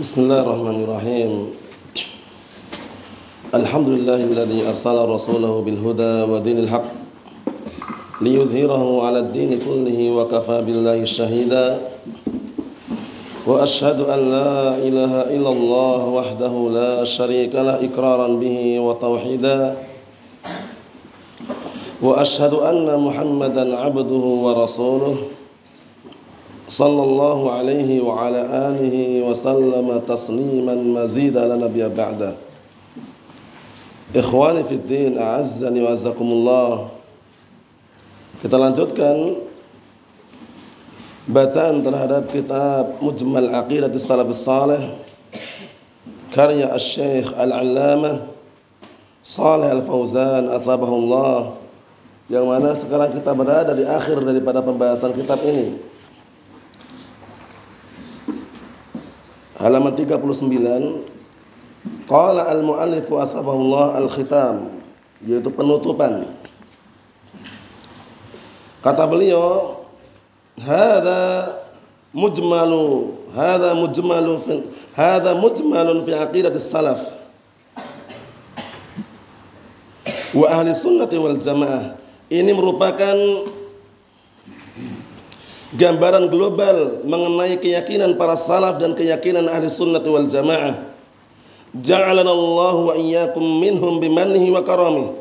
بسم الله الرحمن الرحيم الحمد لله الذي أرسل رسوله بالهدى ودين الحق ليظهره على الدين كله وكفى بالله شهيدا وأشهد أن لا إله إلا الله وحده لا شريك له إقرارا به وتوحيدا وأشهد أن محمدا عبده ورسوله صلى الله عليه وعلى آله وسلم تسليما مزيدا لنبي بعده إخواني في الدين أعزني وأعزكم الله kita lanjutkan bacaan terhadap kitab Mujmal Aqidah Salaf Salih karya Al-Syekh Al-Allamah Salih Al-Fauzan asabahullah yang mana sekarang kita berada di akhir daripada pembahasan kitab ini halaman 39 qala al muallif asbahullah al khitam yaitu penutupan. Kata beliau hadza mujmalu hadza mujmalu fi hadza mujmalun fi aqidatis salaf wa ahli sunnati wal jamaah. Ini merupakan gambaran global mengenai keyakinan para salaf dan keyakinan ahli sunnah wal jamaah. Ja'alana Allah wa iyyakum minhum bimannihi wa karamih.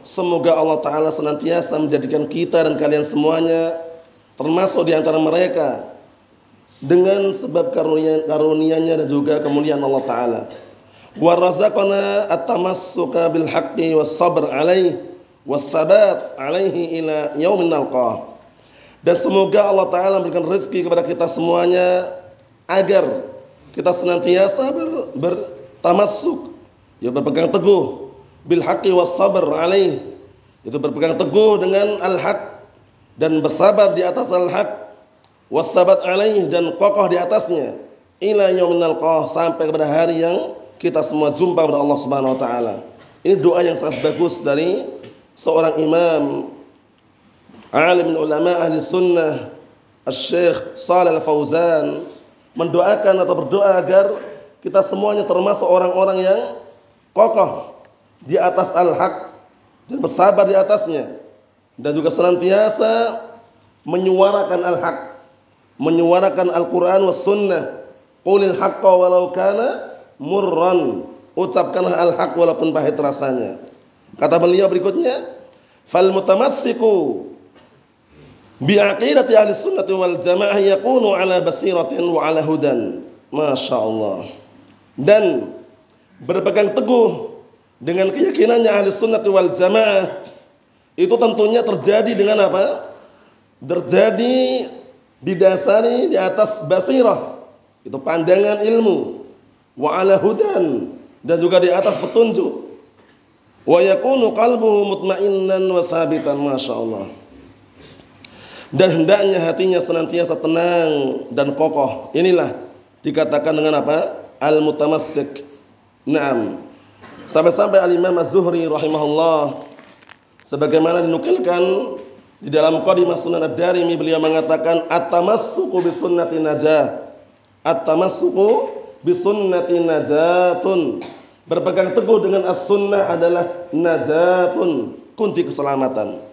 Semoga Allah Ta'ala senantiasa menjadikan kita dan kalian semuanya termasuk di antara mereka dengan sebab karunia karunia-Nya dan juga kemuliaan Allah Ta'ala. Wa razaqana at-tamassuka bil haqqi was sabr alaihi was sabat alaihi ila yaumin nalqah. Dan semoga Allah Ta'ala memberikan rezeki kepada kita semuanya agar kita senantiasa ber, bertamasuk, ya berpegang teguh bil haqqi was sabr alaih. Itu berpegang teguh dengan al-haq dan bersabar di atas al-haq was sabat alaih dan kokoh di atasnya ila yauminal qah sampai kepada hari yang kita semua jumpa kepada Allah Subhanahu wa taala. Ini doa yang sangat bagus dari seorang imam alim ulama ahli sunnah Syekh Salih Al-Fauzan mendoakan atau berdoa agar kita semuanya termasuk orang-orang yang kokoh di atas al-haq dan bersabar di atasnya. Dan juga senantiasa menyuarakan al-haq menyuarakan Al-Quran was sunnah. Qulil haqqa walau kana murran. Ucapkanlah al-haq walaupun pahit rasanya. Kata beliau berikutnya fal mutamassiku bi'aqidati ahli sunnati wal jamaah yakunu ala basiratin wa ala hudan. Masya Allah. Dan berpegang teguh dengan keyakinannya ahli sunnati wal jamaah itu tentunya terjadi dengan apa? terjadi didasari di atas basirah. Itu pandangan ilmu. Wa ala hudan. Dan juga di atas petunjuk. Wa yakunu qalbuhu mutmainnan wa sabitan. Masya Allah dan hendaknya hatinya senantiasa tenang dan kokoh. Inilah dikatakan dengan apa? Al-mutamassik. Naam. Sampai-sampai Al-Imam Az-Zuhri rahimahullah sebagaimana dinukilkan di dalam Qadimah Sunan Ad-Darimi beliau mengatakan at-tamassuku bi sunnati najah. At-tamassuku bi sunnati najatun. Berpegang teguh dengan as-sunnah adalah najatun, kunci keselamatan.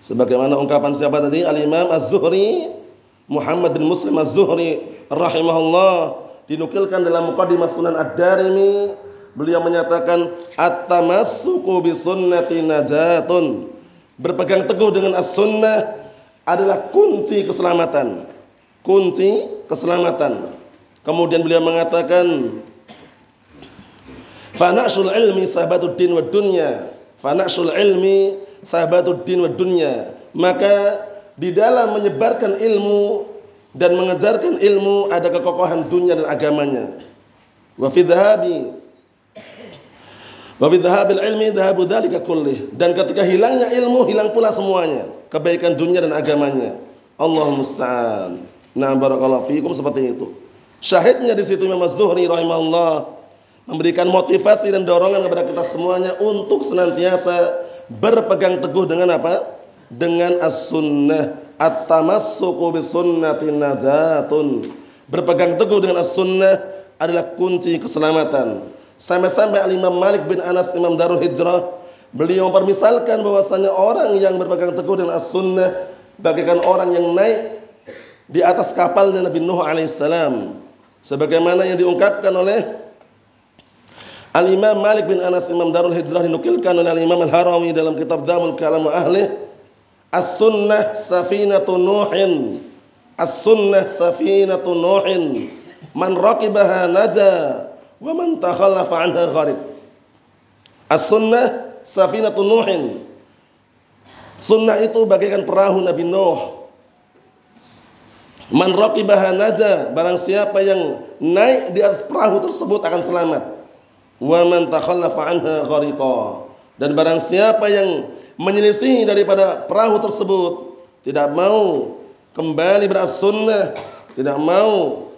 Sebagaimana ungkapan siapa tadi? Al-Imam Az-Zuhri Muhammad bin Muslim Az-Zuhri rahimahullah dinukilkan dalam Muqaddimah Sunan Ad-Darimi. Beliau menyatakan at-tamassuku bi sunnati najatun. Berpegang teguh dengan as-sunnah adalah kunci keselamatan. Kunci keselamatan. Kemudian beliau mengatakan fanashul ilmi sahabatud din wa dunya. Fanashul ilmi sahabatuddin wa dunya. Maka di dalam menyebarkan ilmu dan mengejarkan ilmu ada kekokohan dunia dan agamanya. Wa fi dhahabi. Wa fi dhahabil ilmi dhahabu dzalika kullih. Dan ketika hilangnya ilmu hilang pula semuanya. Kebaikan dunia dan agamanya. Allah musta'an. Nah barakallahu fiikum seperti itu. Syahidnya di situ Imam Az-Zuhri rahimahullah memberikan motivasi dan dorongan kepada kita semuanya untuk senantiasa berpegang teguh dengan apa? Dengan as-sunnah At-tamassuku bisunnati najatun. Berpegang teguh dengan as-sunnah adalah kunci keselamatan. Sampai-sampai Al-Imam Malik bin Anas Imam Darul Hijrah beliau mempermisalkan bahwasanya orang yang berpegang teguh dengan as-sunnah bagaikan orang yang naik di atas kapal Nabi Nuh alaihissalam sebagaimana yang diungkapkan oleh Al-Imam Malik bin Anas Imam Darul Hijrah dinukilkan oleh Al-Imam Al-Harawi dalam kitab Damul Kalam wa Ahli As-Sunnah Safinatu Nuhin. As-Sunnah Safinatu Nuhin. Man raqibaha naja wa man takhallafa anha gharib. As-Sunnah Safinatu Nuhin. Sunnah itu bagaikan perahu Nabi Nuh. Man raqibaha naja, barang siapa yang naik di atas perahu tersebut akan selamat. Wa man takhallafa anha ghariqa. Dan barang siapa yang menyelisih daripada perahu tersebut, tidak mau kembali beras sunnah, tidak mau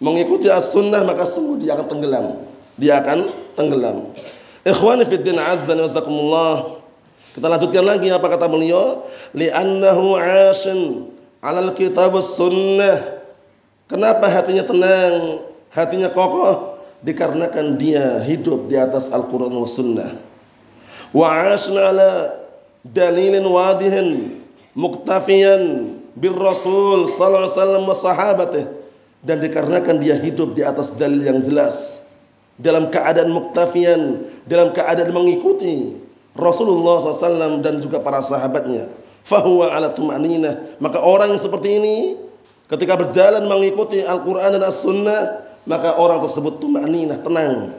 mengikuti as-sunnah maka sungguh dia akan tenggelam. Dia akan tenggelam. Ikhwani fid din azza wa kita lanjutkan lagi apa kata beliau? Li'annahu 'ashin 'alal kitab sunnah. Kenapa hatinya tenang, hatinya kokoh? Dikarenakan dia hidup di atas Al-Qur'an wa sunnah. Wa 'ashna 'ala dalilin wadihin muktafiyan bir Rasul sallallahu alaihi wasallam wa sahabatih dan dikarenakan dia hidup di atas dalil yang jelas dalam keadaan muktafian dalam keadaan mengikuti Rasulullah SAW dan juga para sahabatnya. Fahuwa ala tuma'ninah. Maka orang yang seperti ini ketika berjalan mengikuti Al-Quran dan As-Sunnah maka orang tersebut tuma'ninah, tenang.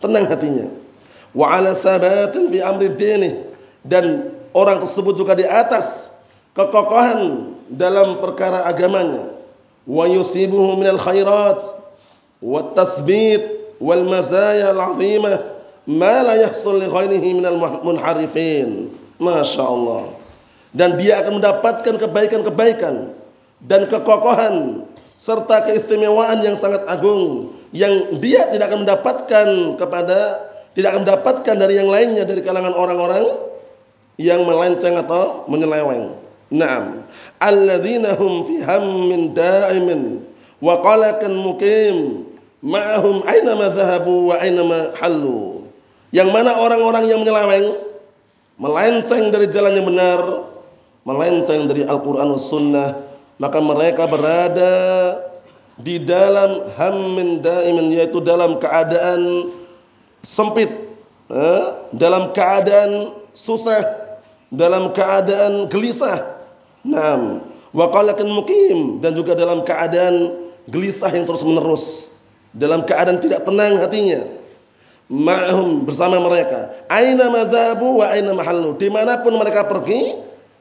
Tenang hatinya. Wa ala sabatin fi amri dini. Dan orang tersebut juga di atas kekokohan dalam perkara agamanya. Wa yusibuhu minal khairat. Wa tasbit. Wal mazaya al-azimah ma la yahsul li ghairihi minal munharifin. Masya Allah. Dan dia akan mendapatkan kebaikan-kebaikan dan kekokohan serta keistimewaan yang sangat agung yang dia tidak akan mendapatkan kepada tidak akan mendapatkan dari yang lainnya dari kalangan orang-orang yang melenceng atau menyeleweng. Naam. Alladzina hum fi hammin da'imin wa qalakan mukim ma'ahum aina ma dhahabu wa aina ma hallu. Yang mana orang-orang yang menyeleweng melenceng dari jalan yang benar, melenceng dari Al-Qur'an Sunnah, maka mereka berada di dalam hammin daimin yaitu dalam keadaan sempit, eh, dalam keadaan susah, dalam keadaan gelisah. Naam, wa qalakan mukim dan juga dalam keadaan gelisah yang terus menerus, dalam keadaan tidak tenang hatinya ma'hum bersama mereka. Aina madhabu wa aina mahallu. Di mana pun mereka pergi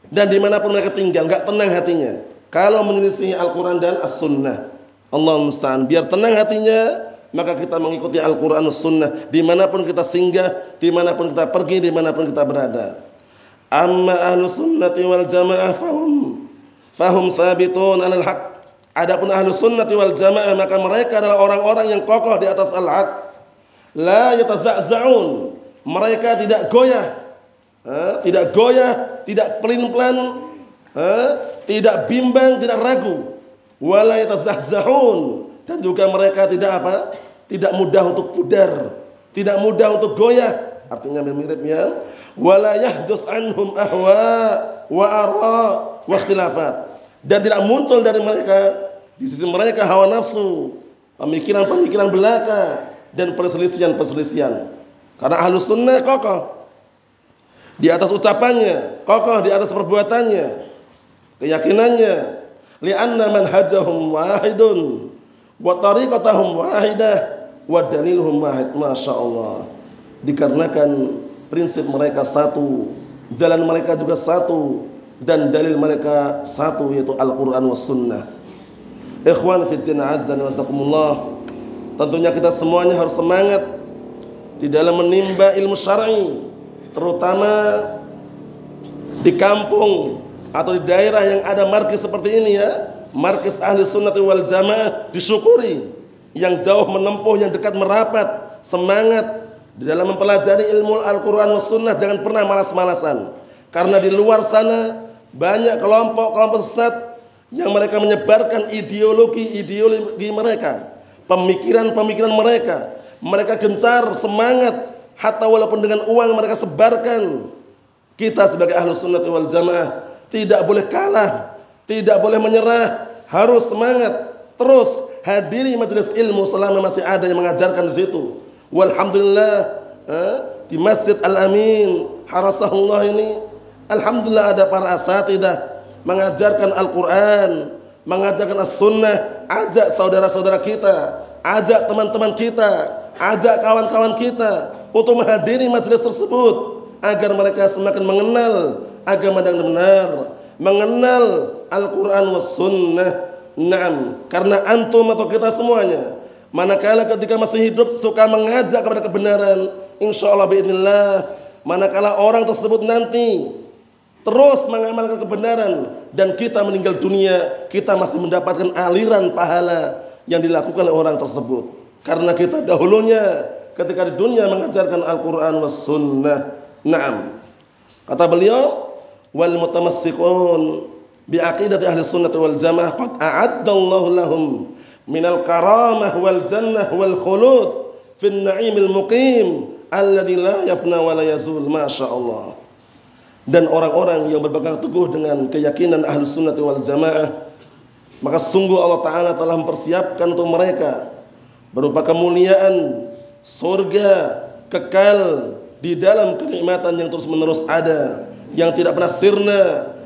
dan di mana pun mereka tinggal, nggak tenang hatinya. Kalau menyelisih Al-Quran dan As-Sunnah. Allah musta'an. Biar tenang hatinya, maka kita mengikuti Al-Quran dan Sunnah. Di mana pun kita singgah, di mana pun kita pergi, di mana pun kita berada. Amma ahlu sunnati wal jamaah fahum. Fahum sabitun alal haq. Adapun ahlu sunnati wal jamaah, maka mereka adalah orang-orang yang kokoh di atas al-haq la yataza'za'un. Mereka tidak goyah. tidak goyah, tidak pelin-pelan, tidak bimbang, tidak ragu. Wala. Dan juga mereka tidak apa? Tidak mudah untuk pudar, tidak mudah untuk goyah. Artinya mirip ya. Wala yahdus anhum ahwa wa wa ikhtilafat. Dan tidak muncul dari mereka di sisi mereka hawa nafsu, pemikiran-pemikiran belaka, dan perselisihan-perselisihan. Karena ahlu sunnah kokoh di atas ucapannya, kokoh di atas perbuatannya, keyakinannya. Lianna manhajahum wahidun wa tariqatahum wahidah wa daliluhum wahid. Masya Allah. Dikarenakan prinsip mereka satu, jalan mereka juga satu, dan dalil mereka satu yaitu Al-Quran wa Sunnah. Ikhwan fiddin azza wa Tentunya kita semuanya harus semangat di dalam menimba ilmu syar'i, terutama di kampung atau di daerah yang ada markis seperti ini ya, markis ahli sunnati wal jamaah disyukuri yang jauh menempuh, yang dekat merapat, semangat di dalam mempelajari ilmu Al-Quran dan Sunnah jangan pernah malas-malasan karena di luar sana banyak kelompok-kelompok sesat yang mereka menyebarkan ideologi-ideologi mereka, pemikiran-pemikiran mereka. Mereka gencar, semangat, hatta walaupun dengan uang mereka sebarkan. Kita sebagai ahlu sunnah wal jamaah tidak boleh kalah, tidak boleh menyerah, harus semangat, terus hadiri majelis ilmu selama masih ada yang mengajarkan di situ. Walhamdulillah eh, di Masjid Al Amin harasahullah ini, alhamdulillah ada para asatidah mengajarkan Al-Quran, mengajarkan As-Sunnah, ajak saudara-saudara kita, ajak teman-teman kita, ajak kawan-kawan kita untuk menghadiri majelis tersebut agar mereka semakin mengenal agama yang benar, mengenal Al-Quran was Sunnah. Naam, karena antum atau kita semuanya manakala ketika masih hidup suka mengajak kepada kebenaran, insya Allah biidnillah manakala orang tersebut nanti terus mengamalkan kebenaran dan kita meninggal dunia kita masih mendapatkan aliran pahala yang dilakukan oleh orang tersebut. Karena kita dahulunya ketika di dunia mengajarkan Al-Qur'an was sunnah. Na'am. Kata beliau wal mutamassikun bi aqidati ahli sunnah wal jamaah qad a'addallahu lahum minal karamah wal jannah wal khulud fin na'imil muqim alladhi la yafna wa la yazul masyaallah dan orang-orang yang berpegang teguh dengan keyakinan ahli sunnah wal jamaah maka sungguh Allah Ta'ala telah mempersiapkan untuk mereka berupa kemuliaan surga kekal di dalam kenikmatan yang terus menerus ada yang tidak pernah sirna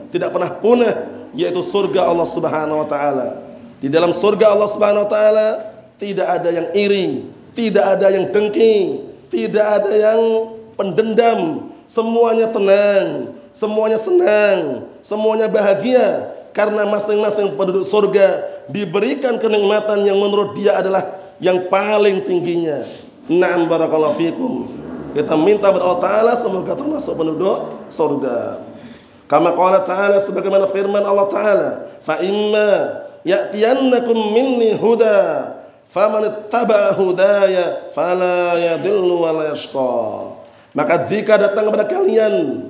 tidak pernah punah yaitu surga Allah Subhanahu wa taala di dalam surga Allah Subhanahu wa taala tidak ada yang iri tidak ada yang dengki tidak ada yang pendendam semuanya tenang, semuanya senang, semuanya bahagia karena masing-masing penduduk surga diberikan kenikmatan yang menurut dia adalah yang paling tingginya. Na'am barakallahu fikum. Kita minta kepada Allah Ta'ala semoga termasuk penduduk surga. Kama qala ta'ala sebagaimana firman Allah Ta'ala, "Fa imma ya'tiyannakum minni huda, faman ittaba'a hudaya fala yadhillu wa la yashqa." Maka jika datang kepada kalian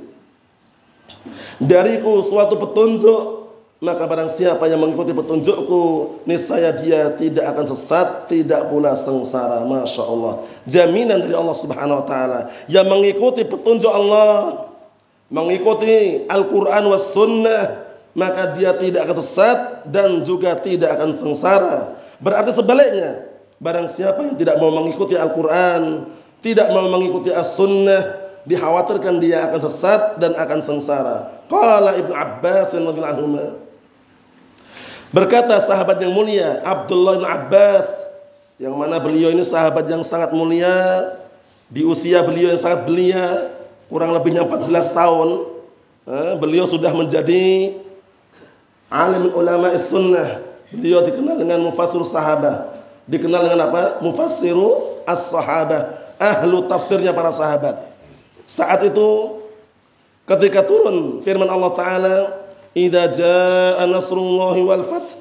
dariku suatu petunjuk, maka barang siapa yang mengikuti petunjukku, niscaya dia tidak akan sesat, tidak pula sengsara. Masya Allah. Jaminan dari Allah Subhanahu Wa Taala yang mengikuti petunjuk Allah, mengikuti Al-Quran was Sunnah, maka dia tidak akan sesat dan juga tidak akan sengsara. Berarti sebaliknya, barang siapa yang tidak mau mengikuti Al-Quran, tidak mau mengikuti as-sunnah dikhawatirkan dia akan sesat dan akan sengsara. Qala Ibnu Abbas radhiyallahu Berkata sahabat yang mulia Abdullah bin Abbas yang mana beliau ini sahabat yang sangat mulia di usia beliau yang sangat belia kurang lebihnya 14 tahun eh, beliau sudah menjadi alim ulama sunnah. Beliau dikenal dengan mufassir sahabat. Dikenal dengan apa? Mufassiru as-sahabah ahlu tafsirnya para sahabat. Saat itu ketika turun firman Allah taala, "Idza jaa nasrullahi wal fath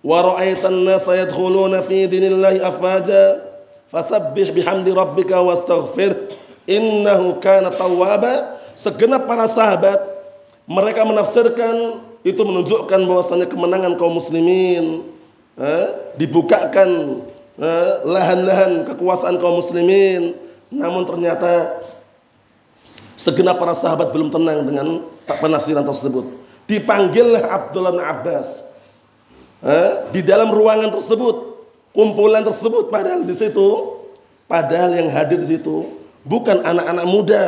wa ra'aitan nasa yadkhuluna fi dinillahi afwaja fasabbih bihamdi rabbika wastaghfir innahu kana tawwaba." Segenap para sahabat mereka menafsirkan itu menunjukkan bahwasanya kemenangan kaum muslimin eh, dibukakan Eh, lahan-lahan kekuasaan kaum muslimin. Namun ternyata segenap para sahabat belum tenang dengan penafsiran tersebut. Dipanggillah Abdullah bin Abbas. Eh, di dalam ruangan tersebut, kumpulan tersebut padahal di situ, padahal yang hadir di situ bukan anak-anak muda,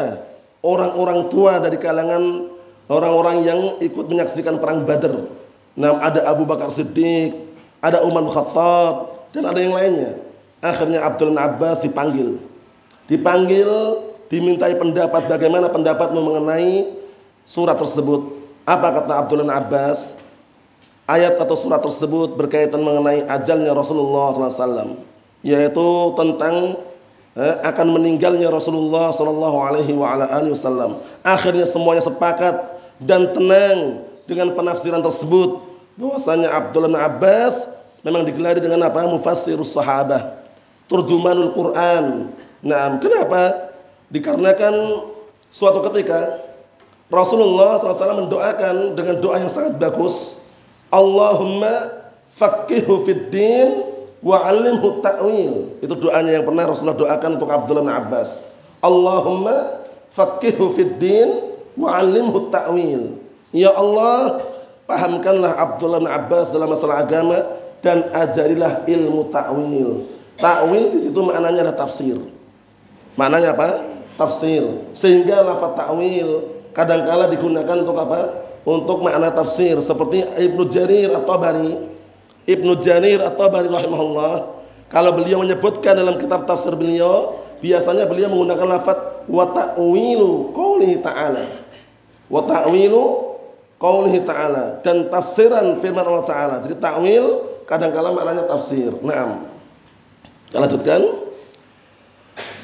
orang-orang tua dari kalangan orang-orang yang ikut menyaksikan perang Badar. Nah, ada Abu Bakar Siddiq, ada Umar Khattab, dan ada yang lainnya. Akhirnya Abdul Abbas dipanggil. Dipanggil, dimintai pendapat bagaimana pendapatmu mengenai surat tersebut. Apa kata Abdul bin Abbas? Ayat atau surat tersebut berkaitan mengenai ajalnya Rasulullah SAW, yaitu tentang eh, akan meninggalnya Rasulullah Wasallam. Akhirnya semuanya sepakat dan tenang dengan penafsiran tersebut bahwasanya Abdullah Abbas memang digelari dengan apa? Mufassirus sahabah. Turjumanul Quran. Nah, kenapa? Dikarenakan suatu ketika Rasulullah SAW mendoakan dengan doa yang sangat bagus. Allahumma faqihu fid din wa 'allimhu ta'wil. Itu doanya yang pernah Rasulullah doakan untuk Abdullah bin Abbas. Allahumma faqihu fid din wa 'allimhu ta'wil. Ya Allah, pahamkanlah Abdullah bin Abbas dalam masalah agama dan ajarilah ilmu ta'wil. Ta'wil di situ maknanya adalah tafsir. Maknanya apa? Tafsir. Sehingga lafaz ta'wil kadangkala digunakan untuk apa? Untuk makna tafsir seperti Ibnu Jarir atau Bari Ibnu Jarir atau Bari rahimahullah kalau beliau menyebutkan dalam kitab tafsir beliau biasanya beliau menggunakan lafaz wa ta'wilu qoulihi ta'ala. Wa ta'wilu qoulihi ta'ala. Dan tafsiran firman Allah taala. Jadi ta'wil kadangkala maknanya tafsir. Naam. Kita lanjutkan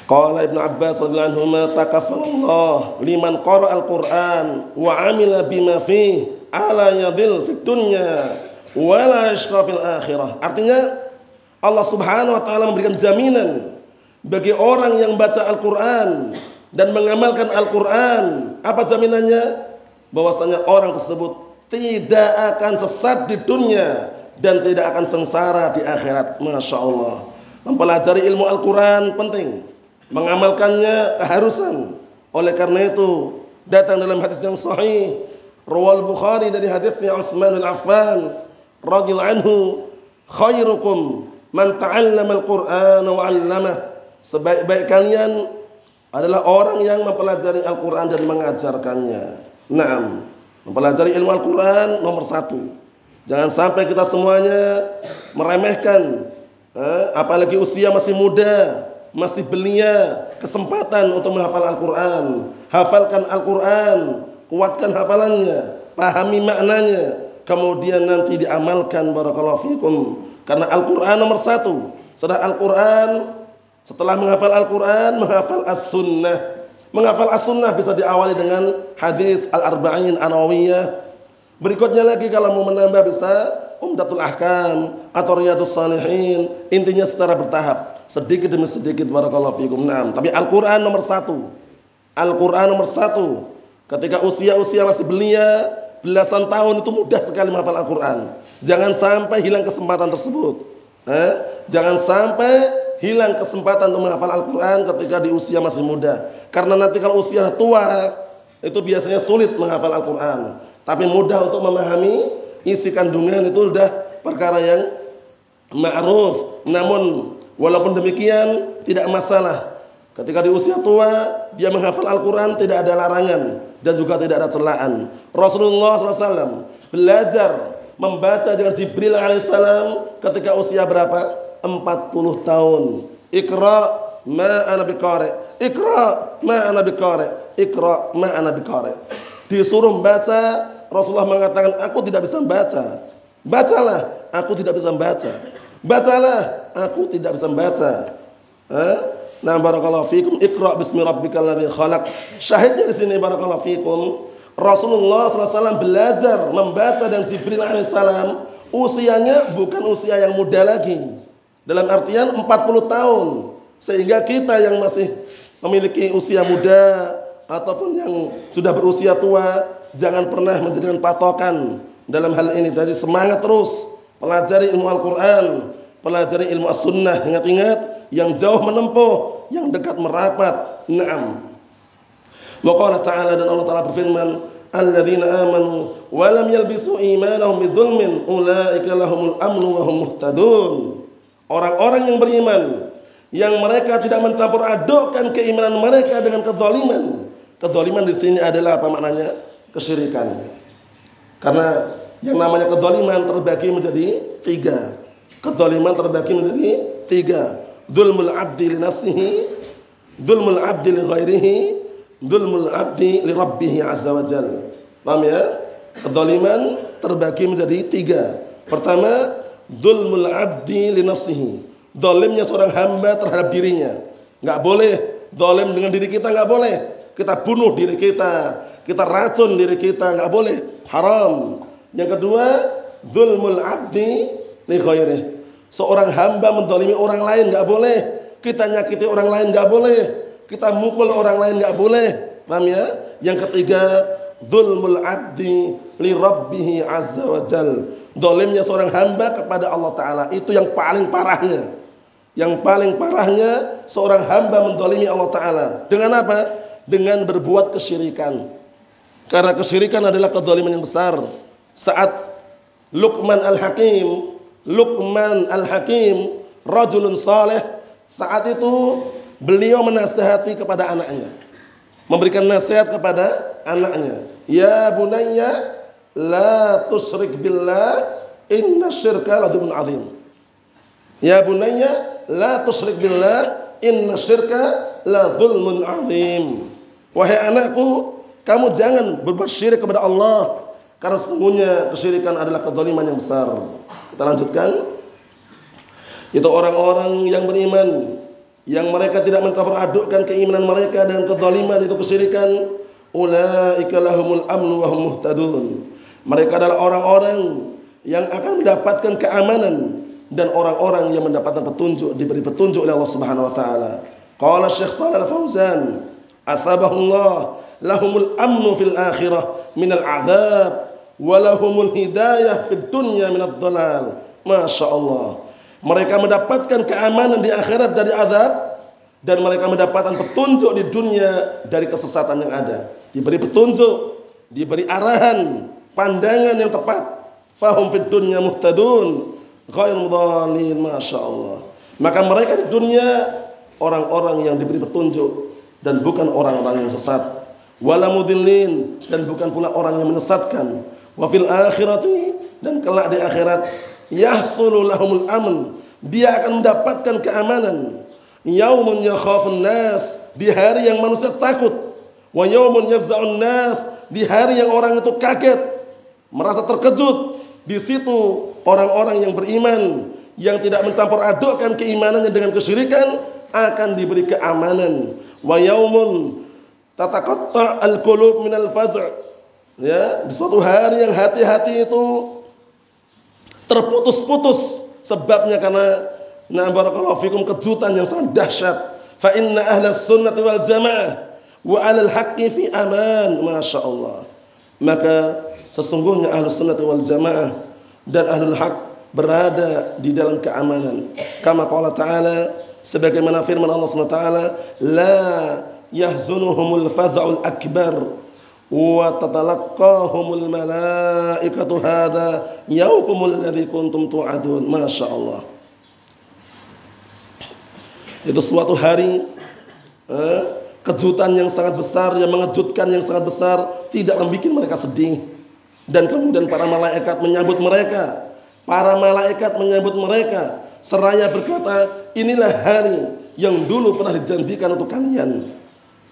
Qala Ibnu Abbas radhiyallahu anhu takaffalallah liman qara al-Qur'an wa 'amila bima fi ala yadhil fid dunya wa la yashqa fil akhirah. Artinya Allah Subhanahu wa taala memberikan jaminan bagi orang yang baca Al-Qur'an dan mengamalkan Al-Qur'an. Apa jaminannya? Bahwasanya orang tersebut tidak akan sesat di dunia dan tidak akan sengsara di akhirat. Masya Allah. Mempelajari ilmu Al-Quran penting mengamalkannya keharusan. Oleh karena itu datang dalam hadis yang sahih Rawal Bukhari dari hadisnya Utsman bin Affan radhiyallahu anhu khairukum man ta'allama al-Qur'an wa 'allamah. Sebaik-baik kalian adalah orang yang mempelajari Al-Qur'an dan mengajarkannya. Naam. Mempelajari ilmu Al-Qur'an nomor satu. Jangan sampai kita semuanya meremehkan eh, apalagi usia masih muda masih belia kesempatan untuk menghafal Al-Quran. Hafalkan Al-Quran, kuatkan hafalannya, pahami maknanya, kemudian nanti diamalkan barakallahu fikum. Karena Al-Quran nomor satu. Setelah Al-Quran, setelah menghafal Al-Quran, menghafal As-Sunnah. Menghafal As-Sunnah bisa diawali dengan hadis Al-Arba'in Anawiyah. Berikutnya lagi kalau mau menambah bisa Umdatul Ahkam atau Riyadus Salihin. Intinya secara bertahap sedikit demi sedikit barakallahu fikum. Nah, tapi Al-Qur'an nomor satu. Al-Qur'an nomor satu. Ketika usia-usia masih belia, belasan tahun itu mudah sekali menghafal Al-Qur'an. Jangan sampai hilang kesempatan tersebut. Eh? Jangan sampai hilang kesempatan untuk menghafal Al-Qur'an ketika di usia masih muda. Karena nanti kalau usia tua itu biasanya sulit menghafal Al-Qur'an. Tapi mudah untuk memahami isi kandungan itu sudah perkara yang ma'ruf. Namun Walaupun demikian tidak masalah. Ketika di usia tua dia menghafal Al-Quran tidak ada larangan dan juga tidak ada celaan. Rasulullah SAW belajar membaca dengan Jibril alaihissalam ketika usia berapa? 40 tahun. Iqra ma ana biqari. Iqra ma ana biqari. Iqra ma ana. Disuruh membaca, Rasulullah mengatakan, "Aku tidak bisa membaca." Bacalah, aku tidak bisa membaca. Bacalah, aku tidak bisa membaca. Eh? Nah, barakallahu fikum. Iqra bismi rabbikal ladzi khalaq. Syahidnya di sini barakallahu fikum. Rasulullah SAW belajar membaca dan Jibril alaihissalam usianya bukan usia yang muda lagi. Dalam artian 40 tahun. Sehingga kita yang masih memiliki usia muda ataupun yang sudah berusia tua jangan pernah menjadikan patokan dalam hal ini. Jadi semangat terus pelajari ilmu Al-Quran, pelajari ilmu As-Sunnah, ingat-ingat yang jauh menempuh, yang dekat merapat. Naam. Wa qala ta'ala dan Allah Ta'ala berfirman, "Alladzina amanu wa lam yalbisu imanahum bidzulmin ulaika lahumul amnu wa hum muhtadun." Orang-orang yang beriman yang mereka tidak mencampur adukkan keimanan mereka dengan kezaliman. Kezaliman di sini adalah apa maknanya? Kesyirikan. Karena yang namanya kedoliman terbagi menjadi tiga. Kedoliman terbagi menjadi tiga. Dulmul abdi li nafsihi, dulmul abdi li ghairihi, dulmul abdi li rabbihi azza wa jal. Paham ya? Kedoliman terbagi menjadi tiga. Pertama, dulmul abdi li nafsihi. Dolimnya seorang hamba terhadap dirinya. Nggak boleh dolim dengan diri kita nggak boleh. Kita bunuh diri kita, kita racun diri kita nggak boleh. Haram. Yang kedua, zulmul abdi li khairih. Seorang hamba mendolimi orang lain nggak boleh. Kita nyakiti orang lain nggak boleh. Kita mukul orang lain nggak boleh. Paham ya? Yang ketiga, Zulmul abdi li rabbih azza wa jal. Dolimnya seorang hamba kepada Allah Ta'ala. Itu yang paling parahnya. Yang paling parahnya seorang hamba mendolimi Allah Ta'ala. Dengan apa? Dengan berbuat kesyirikan. Karena kesyirikan adalah kedoliman yang besar. Saat Luqman al-Hakim, Luqman al-Hakim, rajulun saleh, saat itu beliau menasihati kepada anaknya memberikan nasihat kepada anaknya. Ya bunayya la tusyrik billah inna syirka la azim. Ya bunayya la tusyrik billah inna syirka la dzulmun azim. Wahai anakku, kamu jangan berbuat syirik kepada Allah karena sesungguhnya kesyirikan adalah kezaliman yang besar. Kita lanjutkan. Itu orang-orang yang beriman yang mereka tidak mencampur adukkan keimanan mereka dengan kezaliman itu kesyirikan ulaika lahumul amnu wa hum muhtadun mereka adalah orang-orang yang akan mendapatkan keamanan dan orang-orang yang mendapatkan petunjuk diberi petunjuk oleh Allah Subhanahu wa taala qala Syekh Shalal Fauzan asabahullah lahumul amnu fil akhirah minal azab wa lahumul hidayah fid dunya minad Masya Allah mereka mendapatkan keamanan di akhirat dari azab dan mereka mendapatkan petunjuk di dunia dari kesesatan yang ada. Diberi petunjuk, diberi arahan, pandangan yang tepat. Fahum fid dunya muhtadun, dhalin, Masya Allah. Maka mereka di dunia orang-orang yang diberi petunjuk dan bukan orang-orang yang sesat. Wala dan bukan pula orang yang menyesatkan. Wa fil akhirati dan kelak di akhirat yahsulu lahumul amn dia akan mendapatkan keamanan. Yaumun yakhafun nas di hari yang manusia takut. Wa yaumun yafza'un nas di hari yang orang itu kaget merasa terkejut. Di situ orang-orang yang beriman yang tidak mencampur adukkan keimanannya dengan kesyirikan akan diberi keamanan. Wa yaumun tataqatta al-qulub minal faz' ya di suatu hari yang hati-hati itu terputus-putus sebabnya karena na barakallahu fikum kejutan yang sangat dahsyat. Fa inna ahla sunnah wal jamaah wa alal haqqi fi aman masya Allah maka sesungguhnya ahlu sunnah wal jamaah dan ahlul haq berada di dalam keamanan. Kama qala ta'ala sebagaimana firman Allah taala la yahzunuhumul faza'ul akbar wa tatalaqahumul malaikatu hadza yaukumul ladzi kuntum tu'adun. Masyaallah itu suatu hari eh, kejutan yang sangat besar yang mengejutkan yang sangat besar tidak membuat mereka sedih. Dan kemudian para malaikat menyambut mereka. Para malaikat menyambut mereka. Seraya berkata inilah hari yang dulu pernah dijanjikan untuk kalian.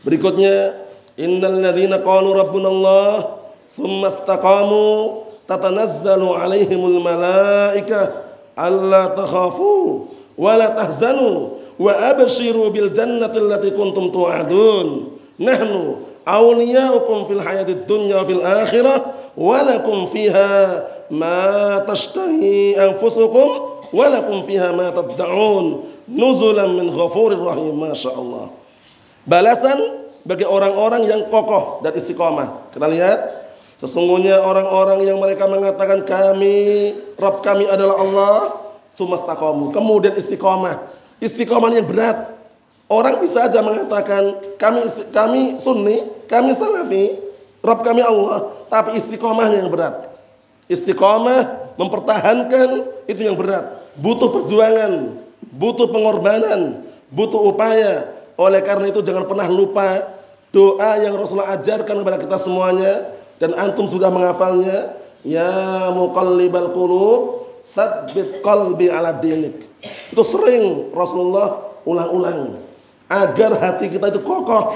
Berikutnya Innal ladzina qalu rabbuna Allah thumma istaqamu tatanazzalu alaihimul malaikah alla takhafu wa la tahzanu wa abshiru bil jannati allati kuntum tu'adun nahnu awliyaukum fil hayatid dunya fil akhirah wa lakum fiha ma tashtahi anfusukum wa lakum fiha ma tad'un nuzulan min ghafurir rahim masyaallah balasan bagi orang-orang yang kokoh dan istiqomah. Kita lihat sesungguhnya orang-orang yang mereka mengatakan kami Rabb kami adalah Allah, sumastaqamu. Kemudian istiqomah. Istiqomah yang berat. Orang bisa aja mengatakan kami kami sunni, kami salafi, Rabb kami Allah, tapi istiqomahnya yang berat. Istiqomah mempertahankan itu yang berat. Butuh perjuangan, butuh pengorbanan, butuh upaya. Oleh karena itu jangan pernah lupa doa yang Rasulullah ajarkan kepada kita semuanya dan antum sudah menghafalnya ya muqallibal qulub sabbit qalbi ala dinik. Itu sering Rasulullah ulang-ulang agar hati kita itu kokoh.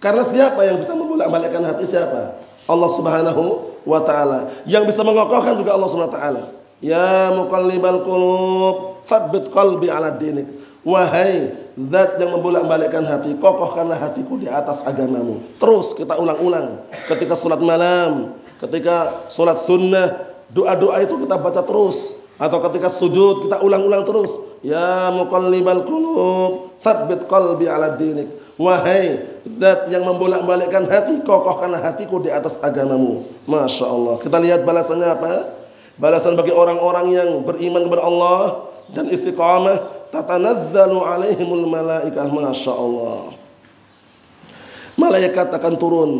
Karena siapa yang bisa membolak-balikkan hati siapa? Allah Subhanahu wa taala. Yang bisa mengokohkan juga Allah Subhanahu wa taala. Ya muqallibal qulub sabbit qalbi ala dinik wahai Zat yang membolak-balikkan hati, kokohkanlah hatiku di atas agamamu. Terus kita ulang-ulang. Ketika sholat malam, ketika sholat sunnah, doa-doa itu kita baca terus. Atau ketika sujud kita ulang-ulang terus. Ya muqallibal qulub, tsabbit qalbi ala dinik. Wahai zat yang membolak-balikkan hati, kokohkanlah hatiku di atas agamamu. Masya Allah. Kita lihat balasannya apa? Balasan bagi orang-orang yang beriman kepada Allah dan istiqamah. Tatanazzalu alaihimul malaikah. Masya Allah. Malaikat akan turun.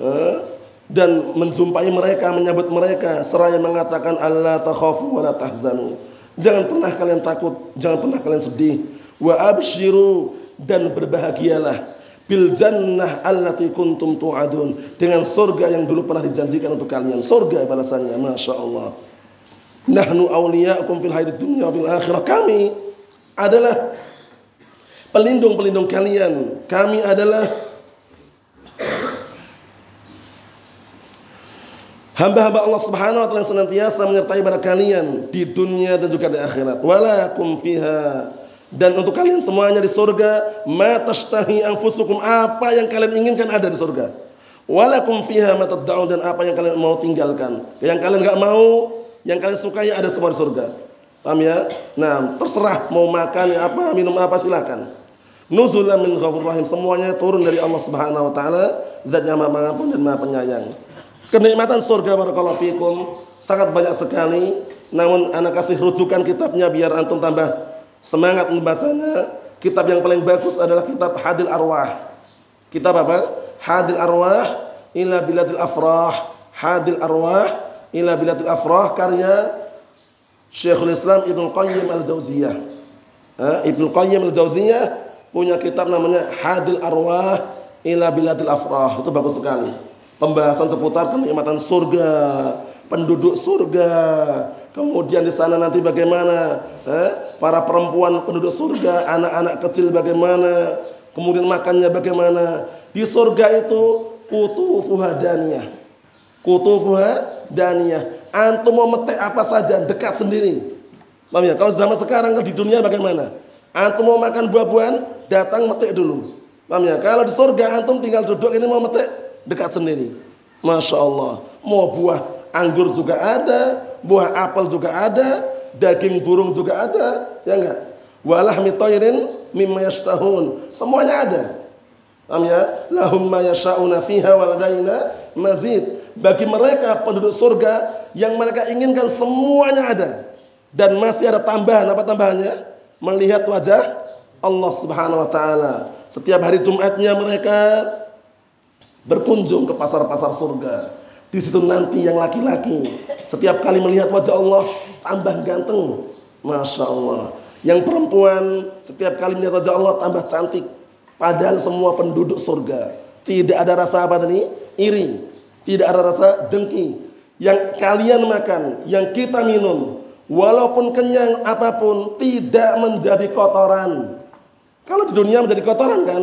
Eh? dan menjumpai mereka, menyambut mereka seraya mengatakan Allah takhafu wa la tahzanu. Jangan pernah kalian takut, jangan pernah kalian sedih. Wa abshiru dan berbahagialah bil jannah allati kuntum tu'adun dengan surga yang dulu pernah dijanjikan untuk kalian. Surga balasannya, Masya Allah. Nahnu awliya'akum fil hayatid dunya fil akhirah. Kami adalah pelindung-pelindung kalian. Kami adalah Hamba-hamba Allah Subhanahu wa taala senantiasa menyertai pada kalian di dunia dan juga di akhirat. Walakum fiha dan untuk kalian semuanya di surga ma tashtahi anfusukum apa yang kalian inginkan ada di surga. Walakum fiha ma dan apa yang kalian mau tinggalkan. Yang kalian enggak mau, yang kalian sukai ada semua di surga. Paham ya? Nah, terserah mau makan apa, minum apa silakan. Nuzulan min ghafur rahim. Semuanya turun dari Allah Subhanahu wa taala, zat yang Maha Pengampun dan Maha Penyayang. Kenikmatan surga barakallahu fikum sangat banyak sekali. Namun anak kasih rujukan kitabnya biar antum tambah semangat membacanya. Kitab yang paling bagus adalah kitab Hadil Arwah. Kitab apa? Hadil Arwah ila biladil afrah. Hadil Arwah ila biladil afrah karya Syekhul Islam Ibnu Qayyim Al-Jauziyah. Ibnu Qayyim Al-Jauziyah punya kitab namanya Hadil Arwah ila biladil afrah. Itu bagus sekali pembahasan seputar kenikmatan surga, penduduk surga. Kemudian di sana nanti bagaimana eh, para perempuan penduduk surga, anak-anak kecil bagaimana, kemudian makannya bagaimana. Di surga itu kutufuha daniyah. Kutufuha daniyah. Antum mau metek apa saja dekat sendiri. Paham ya? Kalau zaman sekarang di dunia bagaimana? Antum mau makan buah-buahan, datang metik dulu. Paham ya? Kalau di surga antum tinggal duduk ini mau metik, dekat sendiri. Masya Allah. Mau buah anggur juga ada, buah apel juga ada, daging burung juga ada, ya enggak? Walah mitoirin mimma yashtahun. Semuanya ada. Paham ya? Lahum ma yasha'una fiha waladaina mazid. Bagi mereka penduduk surga yang mereka inginkan semuanya ada. Dan masih ada tambahan. Apa tambahannya? Melihat wajah Allah Subhanahu wa taala. Setiap hari Jumatnya mereka berkunjung ke pasar-pasar surga. Di situ nanti yang laki-laki setiap kali melihat wajah Allah tambah ganteng. Masya Allah. Yang perempuan setiap kali melihat wajah Allah tambah cantik. Padahal semua penduduk surga. Tidak ada rasa apa tadi? Iri. Tidak ada rasa dengki. Yang kalian makan, yang kita minum. Walaupun kenyang apa pun tidak menjadi kotoran. Kalau di dunia menjadi kotoran kan?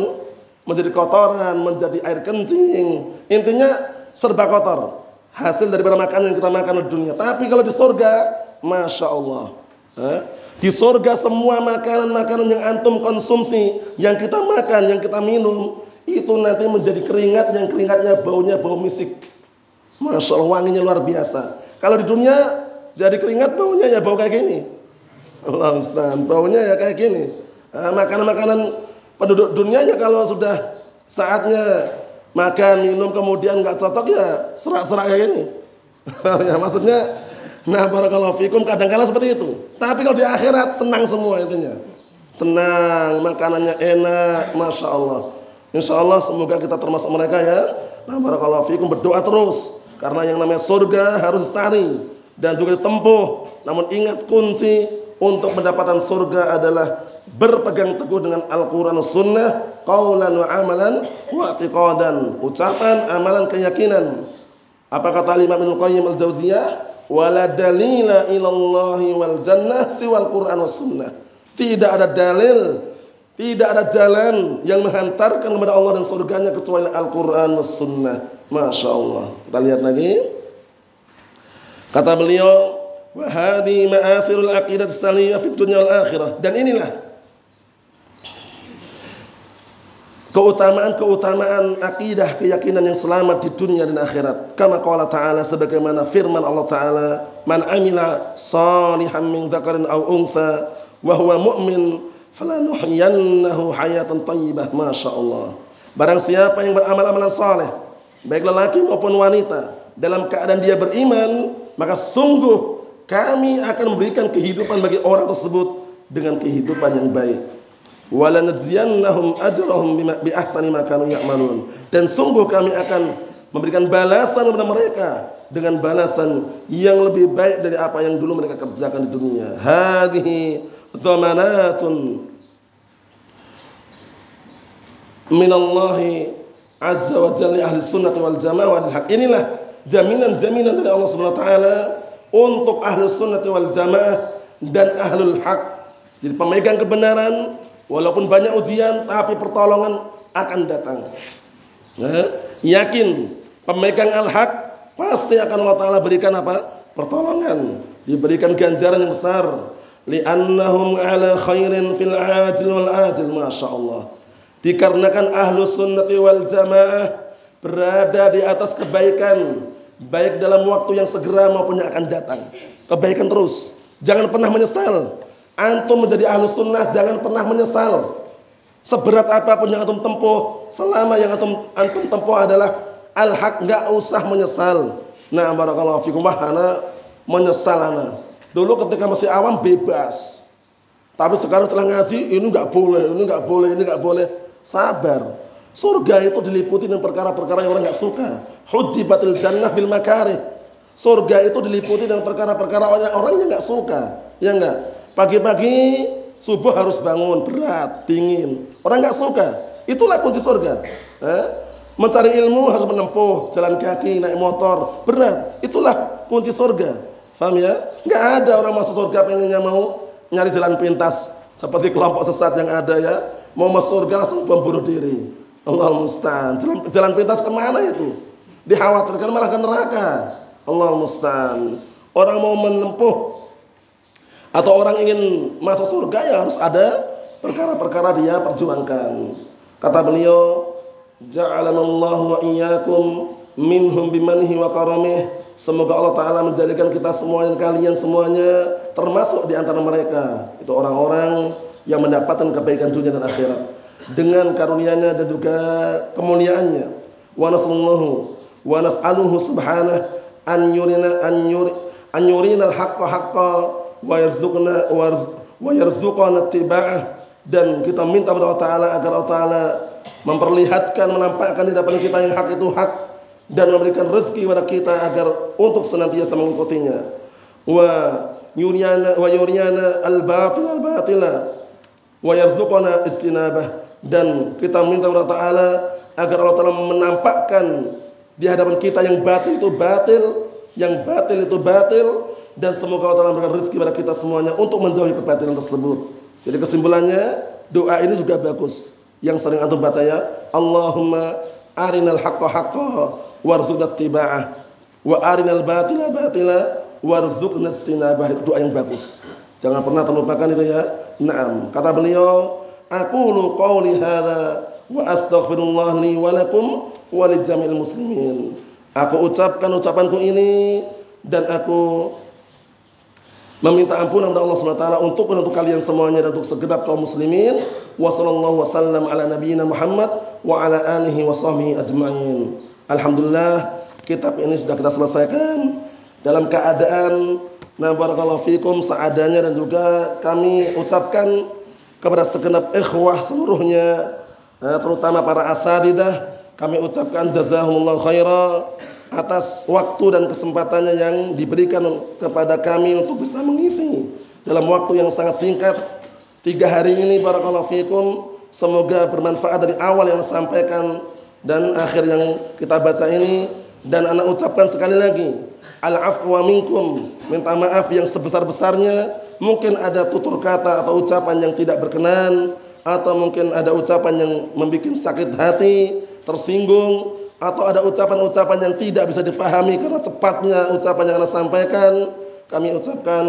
menjadi kotoran, menjadi air kencing. Intinya serba kotor. Hasil daripada makanan yang kita makan di dunia. Tapi kalau di surga, masya Allah. Di surga semua makanan-makanan yang antum konsumsi, yang kita makan, yang kita minum, itu nanti menjadi keringat yang keringatnya baunya bau misik. Masya Allah wanginya luar biasa. Kalau di dunia jadi keringat baunya ya bau kayak gini. Allah Ustaz, baunya ya kayak gini. Eh, makanan-makanan penduduk dunia ya kalau sudah saatnya makan minum kemudian nggak cocok ya serak-serak kayak gini ya maksudnya nah barakallahu fikum kadang-kala seperti itu tapi kalau di akhirat senang semua intinya senang makanannya enak masya Allah insya Allah semoga kita termasuk mereka ya nah barakallahu fikum berdoa terus karena yang namanya surga harus cari dan juga ditempuh namun ingat kunci untuk mendapatkan surga adalah berpegang teguh dengan Al-Quran Sunnah, qawlan wa amalan wa i'tiqadan, ucapan, amalan, keyakinan. Apa kata Imam Ibnu Qayyim Al-Jauziyah? Wala dalila ilallahi wal jannah siwal Quran was sunnah. Tidak ada dalil, tidak ada jalan yang menghantarkan kepada Allah dan surganya kecuali Al-Quran was sunnah. Masya Allah. Kita lihat lagi. Kata beliau, Wahadi ma'asirul aqidat saliyah fit dunya akhirah. Dan inilah keutamaan-keutamaan akidah keyakinan yang selamat di dunia dan akhirat. Kama qala ta'ala sebagaimana firman Allah taala, "Man amila salihan min dzakarin aw unsa wa huwa mu'min falanuhyiyannahu hayatan thayyibah masyaallah barang siapa yang beramal amalan saleh baik lelaki maupun wanita dalam keadaan dia beriman maka sungguh kami akan memberikan kehidupan bagi orang tersebut dengan kehidupan yang baik dan sungguh kami akan memberikan balasan kepada mereka dengan balasan yang lebih baik dari apa yang dulu mereka kerjakan di dunia. Hadhihi dhamanatun min Allah azza wa jalla ahli sunnah wal jamaah wal haq. Inilah jaminan-jaminan dari Allah Subhanahu wa taala untuk ahli sunnah wal jamaah dan ahlul haq. Jadi pemegang kebenaran walaupun banyak ujian tapi pertolongan akan datang. Nah, yakin pemegang al-haq pasti akan Allah Taala berikan apa? Pertolongan, diberikan ganjaran yang besar. Li'annahum ala khairin fil ajil wal ajil, masya Allah. Dikarenakan ahlu sunnati wal jamaah berada di atas kebaikan, baik dalam waktu yang segera maupun yang akan datang. Kebaikan terus, jangan pernah menyesal. Antum menjadi ahlu sunnah, jangan pernah menyesal. Seberat apa pun yang antum tempuh, selama yang antum, antum tempuh adalah al-haq nggak usah menyesal. Nah, barakallahu fikum ana menyesal ana. Dulu ketika masih awam bebas. Tapi sekarang setelah ngaji ini nggak boleh, ini nggak boleh, ini nggak boleh. Sabar. Surga itu diliputi dengan perkara-perkara yang orang nggak suka. Hujibatil jannah bil makari. Surga itu diliputi dengan perkara-perkara orang yang nggak suka. Ya enggak? Pagi-pagi subuh harus bangun berat, dingin. Orang nggak suka. Itulah kunci surga. Eh? Mencari ilmu harus menempuh jalan kaki, naik motor, berat. Itulah kunci surga. Faham ya? Enggak ada orang masuk surga pengennya mau nyari jalan pintas seperti kelompok sesat yang ada ya. Mau masuk surga langsung membunuh diri. Allah musta'an. Jalan, jalan pintas ke mana itu? Dikhawatirkan malah ke neraka. Allah musta'an. Orang mau menempuh atau orang ingin masuk surga ya harus ada perkara-perkara dia perjuangkan. Kata beliau, Ja'alana Allah wa iyyakum minhum bimanihi wa karamih. Semoga Allah Ta'ala menjadikan kita semua dan kalian semuanya termasuk di antara mereka. Itu orang-orang yang mendapatkan kebaikan dunia dan akhirat. Dengan karunia-Nya dan juga kemuliaannya. Wa nasallahu wa nas'aluhu subhanahu an yurina an yuri an yurina al-haqqa haqqa wa yarzuqna wa yarzuqana tiba'ah dan kita minta kepada Allah Ta'ala agar Allah Ta'ala memperlihatkan, menampakkan di depan kita yang hak itu hak dan memberikan rezeki kepada kita agar untuk senantiasa mengikutinya. Wa yuriana wa yuriana al-batil al-batila wa yarzuqana istinabah dan kita minta kepada Taala agar Allah Taala menampakkan di hadapan kita yang batil itu batil, yang batil itu batil dan semoga Allah Taala memberikan rezeki kepada kita semuanya untuk menjauhi kebatilan tersebut. Jadi kesimpulannya doa ini juga bagus. Yang sering antum baca ya Allahumma arinal haqqa haqqa warzuqna tiba'ah wa arinal batila batila warzuqna istinabah doa yang bagus jangan pernah terlupakan itu ya. Naam. Kata beliau aqulu qawli hadza wa astaghfirullah li wa lakum wa li jamil muslimin. Aku ucapkan ucapanku ini dan aku meminta ampunan kepada Allah SWT untuk untuk kalian semuanya dan untuk segenap kaum muslimin. Wa sallallahu wasallam ala nabiyyina Muhammad wa ala alihi wa sahbihi ajma'in. Alhamdulillah kitab ini sudah kita selesaikan dalam keadaan nah barakallahu fikum seadanya dan juga kami ucapkan kepada segenap ikhwah seluruhnya eh, terutama para asadidah kami ucapkan jazahumullah khairah atas waktu dan kesempatannya yang diberikan kepada kami untuk bisa mengisi dalam waktu yang sangat singkat. Tiga hari ini barakallahu fikum semoga bermanfaat dari awal yang disampaikan dan akhir yang kita baca ini dan anak ucapkan sekali lagi al-afwa minkum. Minta maaf yang sebesar-besarnya. Mungkin ada tutur kata atau ucapan yang tidak berkenan atau mungkin ada ucapan yang membuat sakit hati tersinggung atau ada ucapan-ucapan yang tidak bisa difahami karena cepatnya ucapan yang Anda sampaikan, kami ucapkan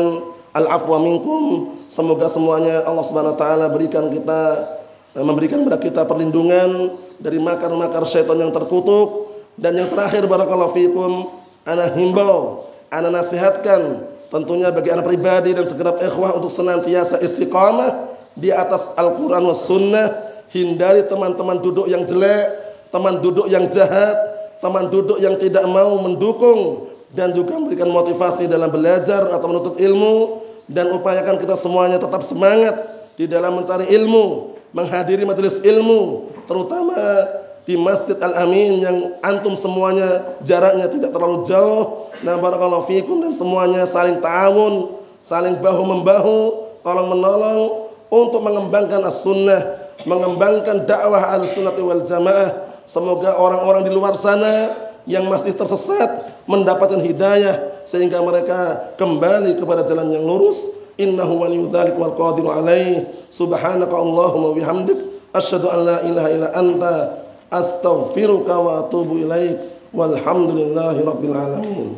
al-afwa minkum. Semoga semuanya Allah Subhanahu wa taala berikan kita memberikan kepada kita perlindungan dari makar-makar syaitan yang terkutuk dan yang terakhir barakallahu fikum ana himbau, ana nasihatkan tentunya bagi anak pribadi dan segenap ikhwah untuk senantiasa istiqamah di atas Al-Quran was sunnah. Hindari teman-teman duduk yang jelek teman duduk yang jahat teman duduk yang tidak mau mendukung dan juga memberikan motivasi dalam belajar atau menuntut ilmu. Dan upayakan kita semuanya tetap semangat di dalam mencari ilmu menghadiri majelis ilmu terutama di Masjid Al-Amin yang antum semuanya jaraknya tidak terlalu jauh. Nah, barakallahu fikum dan semuanya saling ta'awun, saling bahu membahu, tolong menolong untuk mengembangkan as-sunnah, mengembangkan dakwah al-sunnah wal jamaah. Semoga orang-orang di luar sana yang masih tersesat mendapatkan hidayah sehingga mereka kembali kepada jalan yang lurus. Innahu waliyyu wal qadiru alaih. Subhanaka Allahumma bihamdik asyhadu an la ilaha illa anta أستغفرك وأتوب إليك والحمد لله رب العالمين.